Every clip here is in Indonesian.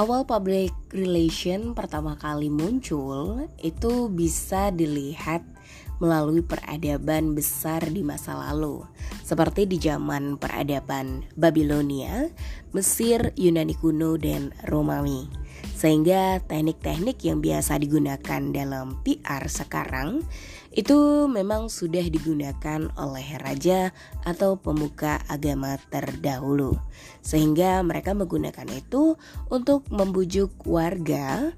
Awal public relation pertama kali muncul itu bisa dilihat melalui peradaban besar di masa lalu, seperti di zaman peradaban Babilonia, Mesir, Yunani kuno, dan Romawi. Sehingga teknik-teknik yang biasa digunakan dalam PR sekarang itu memang sudah digunakan oleh raja atau pemuka agama terdahulu, sehingga mereka menggunakan itu untuk membujuk warga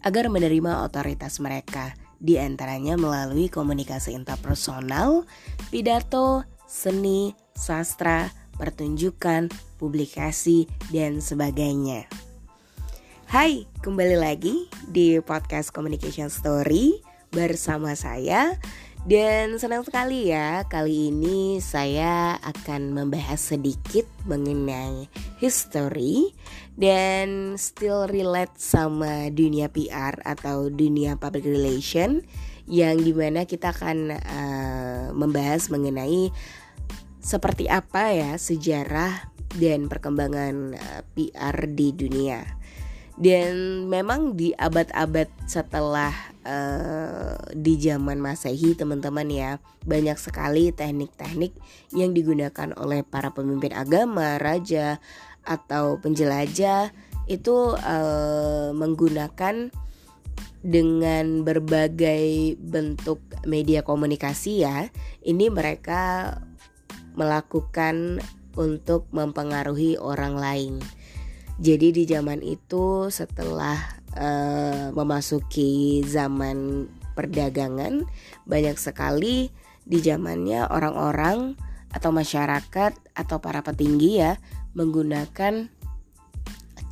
agar menerima otoritas mereka, di antaranya melalui komunikasi interpersonal, pidato, seni, sastra, pertunjukan, publikasi, dan sebagainya. Hai, kembali lagi di podcast Communication Story bersama saya dan senang sekali ya kali ini saya akan membahas sedikit mengenai history dan still relate sama dunia PR atau dunia public relation yang di mana kita akan uh, membahas mengenai seperti apa ya sejarah dan perkembangan eh, PR di dunia. Dan memang di abad-abad setelah uh, di zaman Masehi teman-teman ya banyak sekali teknik-teknik yang digunakan oleh para pemimpin agama, raja atau penjelajah itu uh, menggunakan dengan berbagai bentuk media komunikasi ya. Ini mereka melakukan untuk mempengaruhi orang lain. Jadi di zaman itu setelah uh, memasuki zaman perdagangan banyak sekali di zamannya orang-orang atau masyarakat atau para petinggi ya menggunakan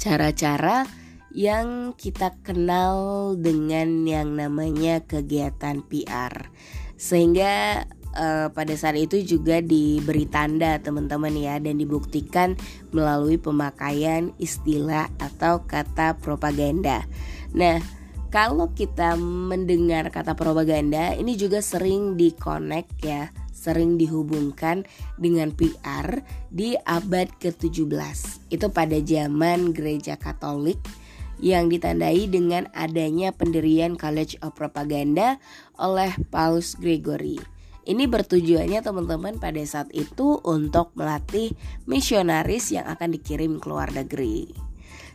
cara-cara yang kita kenal dengan yang namanya kegiatan PR. Sehingga uh, pada saat itu juga diberi tanda teman-teman ya dan dibuktikan melalui pemakaian istilah atau kata propaganda. Nah, kalau kita mendengar kata propaganda ini juga sering dikonek ya, sering dihubungkan dengan PR di abad ke-17. Itu pada zaman gereja Katolik yang ditandai dengan adanya pendirian College of Propaganda oleh Paus Gregory. Ini bertujuannya teman-teman pada saat itu untuk melatih misionaris yang akan dikirim ke luar negeri.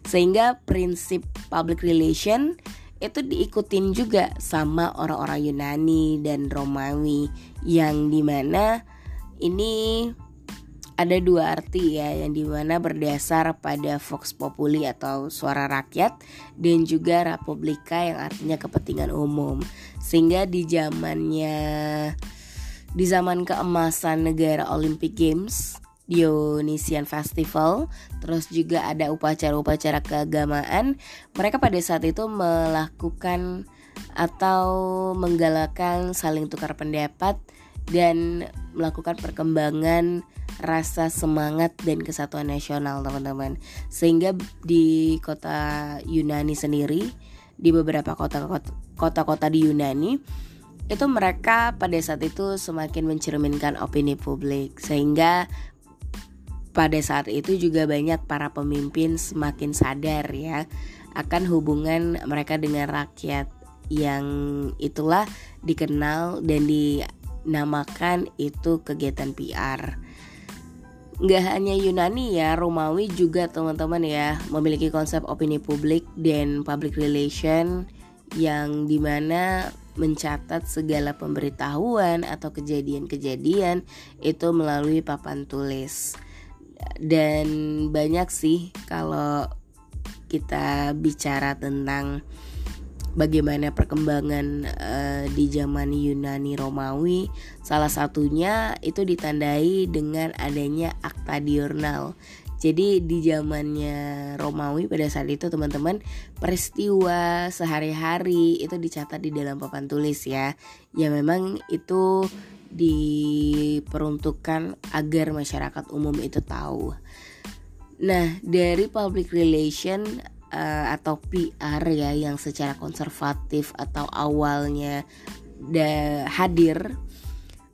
Sehingga prinsip public relation itu diikutin juga sama orang-orang Yunani dan Romawi yang di mana ini ada dua arti ya yang di mana berdasar pada Vox Populi atau suara rakyat dan juga Republika yang artinya kepentingan umum sehingga di zamannya di zaman keemasan negara Olympic Games Dionysian Festival terus juga ada upacara-upacara keagamaan. Mereka pada saat itu melakukan atau menggalakkan saling tukar pendapat dan melakukan perkembangan rasa semangat dan kesatuan nasional teman-teman. Sehingga di kota Yunani sendiri di beberapa kota-kota di Yunani itu mereka pada saat itu semakin mencerminkan opini publik sehingga pada saat itu juga banyak para pemimpin semakin sadar ya akan hubungan mereka dengan rakyat yang itulah dikenal dan dinamakan itu kegiatan PR. Nggak hanya Yunani ya, Romawi juga teman-teman ya memiliki konsep opini publik dan public relation yang di mana mencatat segala pemberitahuan atau kejadian-kejadian itu melalui papan tulis. Dan banyak sih kalau kita bicara tentang bagaimana perkembangan uh, di zaman Yunani Romawi salah satunya itu ditandai dengan adanya akta diurnal jadi di zamannya Romawi pada saat itu teman-teman peristiwa sehari-hari itu dicatat di dalam papan tulis ya. Ya memang itu diperuntukkan agar masyarakat umum itu tahu. Nah, dari public relation uh, atau PR ya yang secara konservatif atau awalnya da hadir,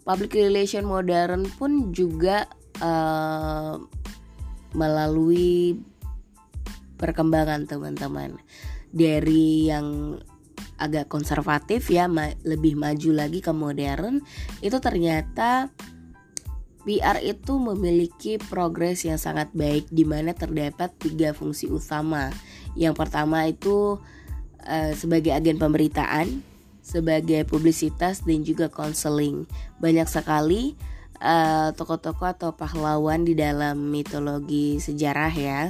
public relation modern pun juga uh, melalui perkembangan teman-teman dari yang agak konservatif ya ma lebih maju lagi ke modern itu ternyata PR itu memiliki progres yang sangat baik di mana terdapat tiga fungsi utama. Yang pertama itu uh, sebagai agen pemberitaan, sebagai publisitas dan juga konseling. Banyak sekali uh, tokoh-tokoh atau pahlawan di dalam mitologi sejarah ya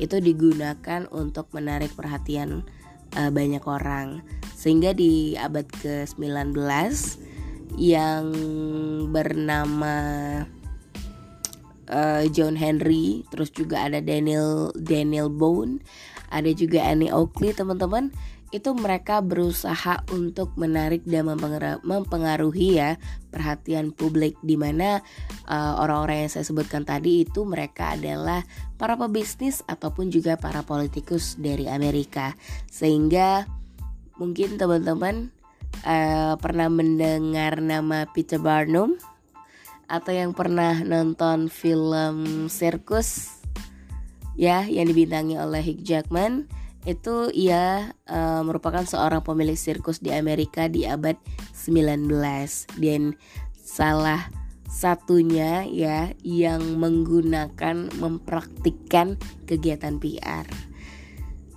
itu digunakan untuk menarik perhatian uh, banyak orang. Sehingga di abad ke-19 yang bernama uh, John Henry, terus juga ada Daniel Daniel Boone, ada juga Annie Oakley teman-teman. Itu mereka berusaha untuk menarik dan mempengaruhi ya perhatian publik di mana uh, orang-orang yang saya sebutkan tadi itu mereka adalah para pebisnis ataupun juga para politikus dari Amerika. Sehingga mungkin teman-teman uh, pernah mendengar nama Peter Barnum? Atau yang pernah nonton film sirkus? Ya yang dibintangi oleh Hugh Jackman itu ia uh, merupakan seorang pemilik sirkus di Amerika di abad 19 dan salah satunya ya yang menggunakan mempraktikkan kegiatan PR.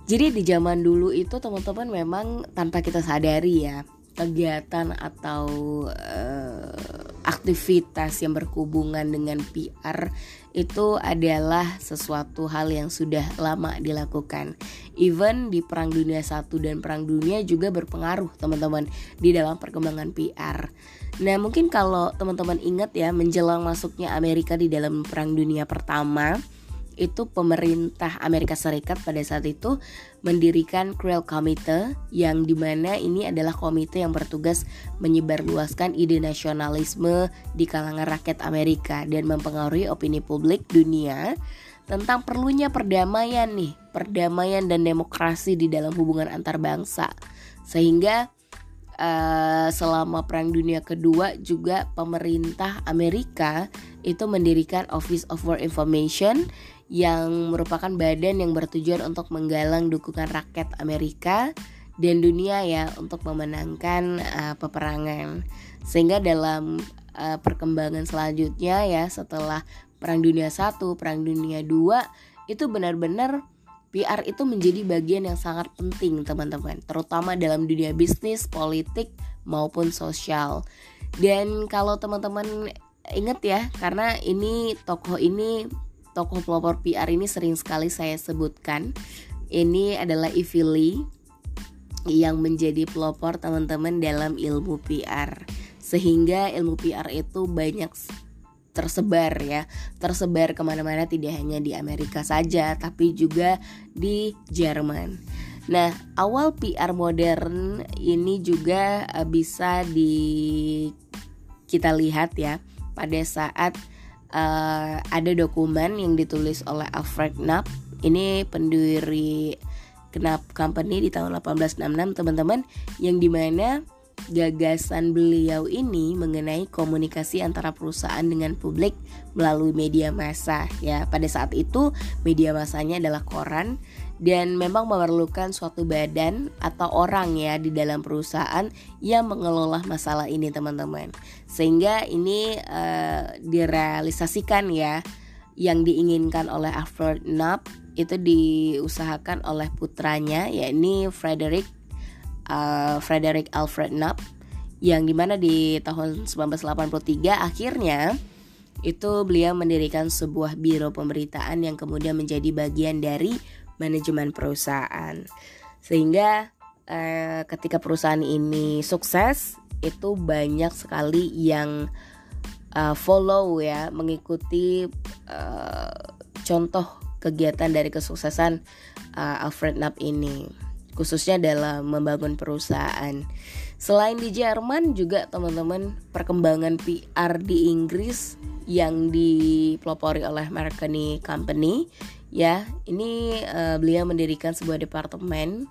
Jadi di zaman dulu itu teman-teman memang tanpa kita sadari ya kegiatan atau uh, aktivitas yang berhubungan dengan PR itu adalah sesuatu hal yang sudah lama dilakukan. Even di Perang Dunia I dan Perang Dunia juga berpengaruh teman-teman di dalam perkembangan PR. Nah mungkin kalau teman-teman ingat ya menjelang masuknya Amerika di dalam Perang Dunia Pertama itu pemerintah Amerika Serikat pada saat itu mendirikan Creel Committee yang di mana ini adalah komite yang bertugas menyebarluaskan ide nasionalisme di kalangan rakyat Amerika dan mempengaruhi opini publik dunia tentang perlunya perdamaian nih, perdamaian dan demokrasi di dalam hubungan antar bangsa. Sehingga uh, selama Perang Dunia Kedua juga pemerintah Amerika itu mendirikan Office of War Information yang merupakan badan yang bertujuan untuk menggalang dukungan rakyat Amerika dan dunia ya untuk memenangkan uh, peperangan. Sehingga dalam uh, perkembangan selanjutnya ya setelah Perang Dunia 1, Perang Dunia 2 itu benar-benar PR itu menjadi bagian yang sangat penting teman-teman, terutama dalam dunia bisnis, politik maupun sosial. Dan kalau teman-teman ingat ya, karena ini tokoh ini tokoh pelopor PR ini sering sekali saya sebutkan. Ini adalah Ivy Lee yang menjadi pelopor teman-teman dalam ilmu PR. Sehingga ilmu PR itu banyak tersebar ya tersebar ke mana-mana tidak hanya di Amerika saja tapi juga di Jerman nah awal PR modern ini juga eh, bisa di kita lihat ya pada saat uh, ada dokumen yang ditulis oleh Alfred Knapp. Ini pendiri Knapp Company di tahun 1866 teman-teman yang di mana gagasan beliau ini mengenai komunikasi antara perusahaan dengan publik melalui media massa ya. Pada saat itu media massanya adalah koran dan memang memerlukan suatu badan atau orang ya di dalam perusahaan yang mengelola masalah ini teman-teman. Sehingga ini uh, direalisasikan ya. Yang diinginkan oleh Alfred Knapp itu diusahakan oleh putranya yakni Frederick uh, Frederick Alfred Knapp. Yang di mana di tahun 1983 akhirnya itu beliau mendirikan sebuah biro pemberitaan yang kemudian menjadi bagian dari manajemen perusahaan. Sehingga eh, ketika perusahaan ini sukses, itu banyak sekali yang uh, follow ya, mengikuti uh, contoh kegiatan dari kesuksesan uh, Alfred Knapp ini, khususnya dalam membangun perusahaan. Selain di Jerman juga teman-teman perkembangan PR di Inggris yang dipelopori oleh Marconi Company ya ini uh, beliau mendirikan sebuah departemen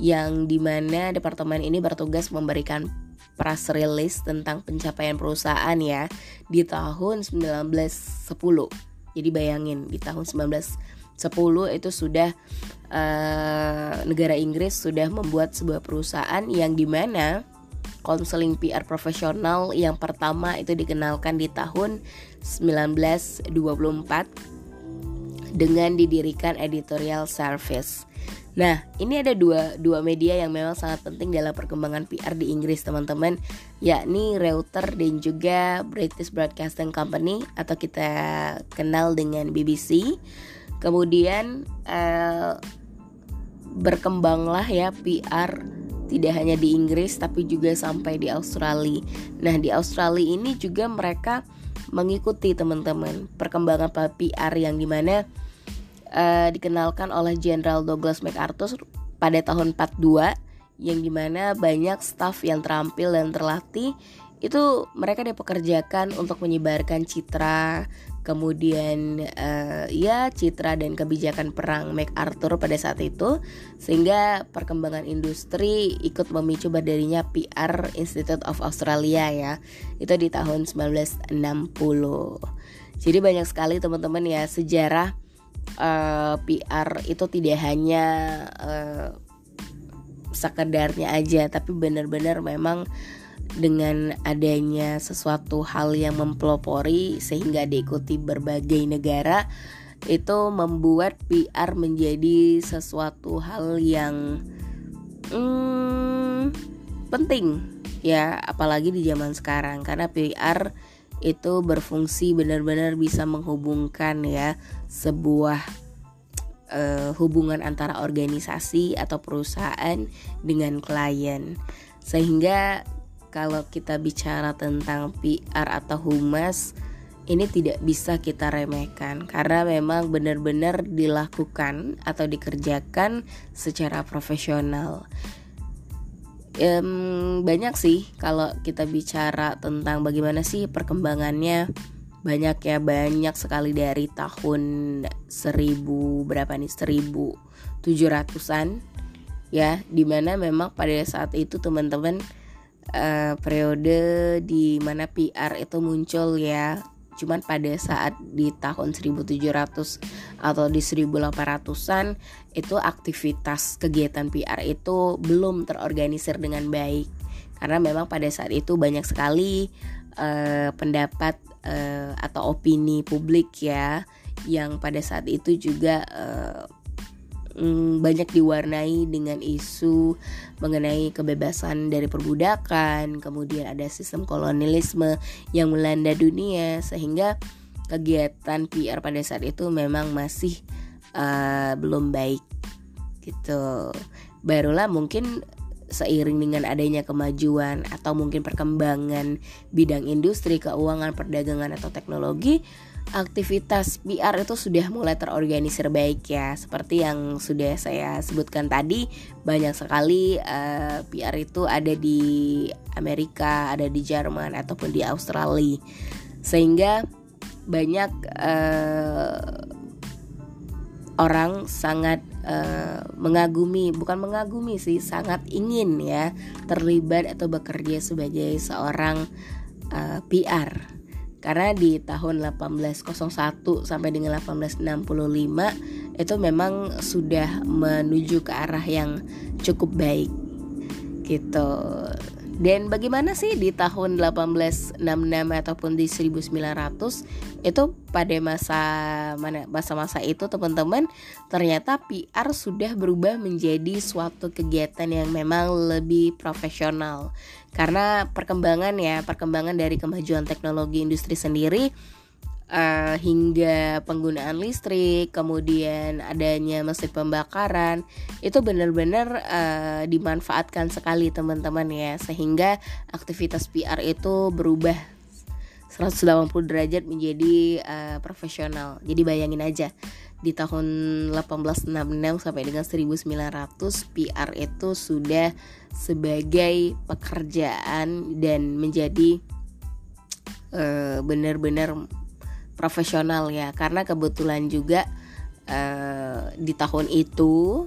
yang di mana departemen ini bertugas memberikan press release tentang pencapaian perusahaan ya di tahun 1910 jadi bayangin di tahun 1910 itu sudah uh, negara Inggris sudah membuat sebuah perusahaan yang di mana konseling PR profesional yang pertama itu dikenalkan di tahun 1924 dengan didirikan editorial service. Nah, ini ada dua, dua media yang memang sangat penting dalam perkembangan PR di Inggris, teman-teman, yakni Reuters dan juga British Broadcasting Company atau kita kenal dengan BBC. Kemudian eh, berkembanglah ya PR tidak hanya di Inggris tapi juga sampai di Australia. Nah, di Australia ini juga mereka mengikuti teman-teman perkembangan PR yang di mana uh, dikenalkan oleh Jenderal Douglas MacArthur pada tahun 42 yang di mana banyak staf yang terampil dan terlatih itu mereka dipekerjakan untuk menyebarkan citra kemudian uh, ya citra dan kebijakan perang MacArthur pada saat itu sehingga perkembangan industri ikut memicu berdirinya PR Institute of Australia ya. Itu di tahun 1960 jadi banyak sekali teman-teman ya sejarah uh, eh, PR itu tidak hanya uh, sekedarnya aja tapi benar-benar memang dengan adanya sesuatu hal yang mempelopori sehingga diikuti berbagai negara itu membuat PR menjadi sesuatu hal yang hmm, penting ya apalagi di zaman sekarang. Karena PR itu berfungsi benar-benar bisa menghubungkan ya sebuah uh, hubungan antara organisasi atau perusahaan dengan klien. Sehingga kalau kita bicara tentang PR atau humas ini tidak bisa kita remehkan. Karena memang benar-benar dilakukan atau dikerjakan secara profesional. Um, banyak sih kalau kita bicara tentang bagaimana sih perkembangannya. Banyak ya banyak sekali dari tahun 1000 berapa nih? 1700-an ya di mana memang pada saat itu teman-teman uh, periode di mana PR itu muncul ya. Cuman pada saat di tahun 1700 atau di 1800-an itu aktivitas kegiatan PR itu belum terorganisir dengan baik. Karena memang pada saat itu banyak sekali uh, pendapat uh, atau opini publik ya yang pada saat itu juga uh, mm, banyak diwarnai dengan isu mengenai kebebasan dari perbudakan, kemudian ada sistem kolonialisme yang melanda dunia sehingga kegiatan PR pada saat itu memang masih uh, belum baik gitu. Barulah mungkin seiring dengan adanya kemajuan atau mungkin perkembangan bidang industri, keuangan, perdagangan atau teknologi aktivitas PR itu sudah mulai terorganisir baik ya. Seperti yang sudah saya sebutkan tadi banyak sekali uh, eh, PR itu ada di Amerika ada di Jerman ataupun di Australia. Sehingga banyak uh, orang sangat uh, mengagumi bukan mengagumi sih sangat ingin ya terlibat atau bekerja sebagai seorang uh, PR karena di tahun 1801 sampai dengan 1865 itu memang sudah menuju ke arah yang cukup baik gitu. Dan bagaimana sih di tahun 1866 ataupun di 1900 itu pada masa mana masa-masa itu teman-teman ternyata PR sudah berubah menjadi suatu kegiatan yang memang lebih profesional. Karena perkembangan ya, perkembangan dari kemajuan teknologi industri sendiri uh, hingga penggunaan listrik, kemudian adanya mesin pembakaran, itu benar-benar uh, dimanfaatkan sekali teman-teman ya, sehingga aktivitas PR itu berubah 180 derajat menjadi uh, profesional. Jadi bayangin aja di tahun 1866 sampai dengan 1900 PR itu sudah sebagai pekerjaan dan menjadi benar-benar profesional ya karena kebetulan juga uh, di tahun itu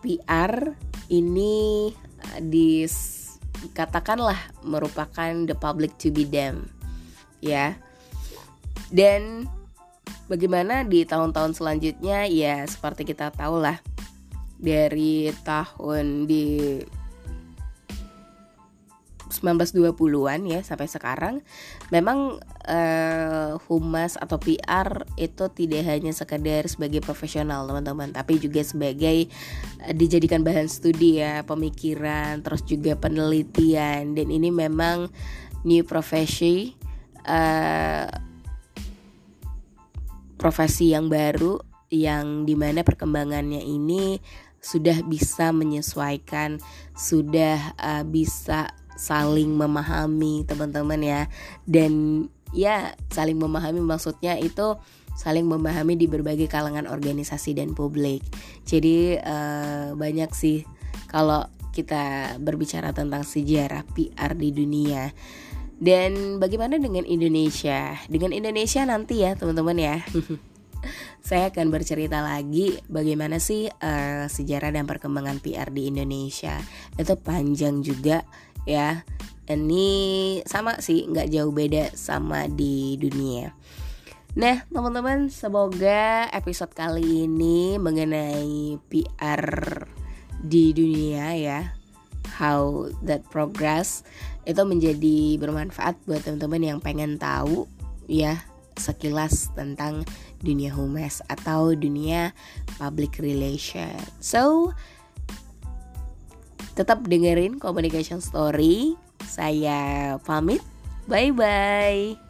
PR ini uh, dikatakanlah merupakan the public to be them ya. Dan bagaimana di tahun-tahun selanjutnya ya seperti kita tahu lah dari tahun di 1920-an ya sampai sekarang. Memang uh, humas atau PR itu tidak hanya sekedar sebagai profesional teman-teman tapi juga sebagai uh, dijadikan bahan studi ya pemikiran terus juga penelitian. Dan ini memang new profesi uh, profesi yang baru yang di mana perkembangannya ini sudah bisa menyesuaikan sudah uh, bisa saling memahami teman-teman ya. Dan ya saling memahami maksudnya itu saling memahami di berbagai kalangan organisasi dan publik. Jadi uh, banyak sih kalau kita berbicara tentang sejarah PR di dunia. Dan bagaimana dengan Indonesia? Dengan Indonesia nanti ya teman-teman ya. Saya akan bercerita lagi bagaimana sih uh, sejarah dan perkembangan PR di Indonesia. Itu panjang juga ya ini sama sih nggak jauh beda sama di dunia Nah teman-teman semoga episode kali ini mengenai PR di dunia ya How that progress itu menjadi bermanfaat buat teman-teman yang pengen tahu ya sekilas tentang dunia humas atau dunia public relation. So, Tetap dengerin Communication Story. Saya pamit. Bye bye.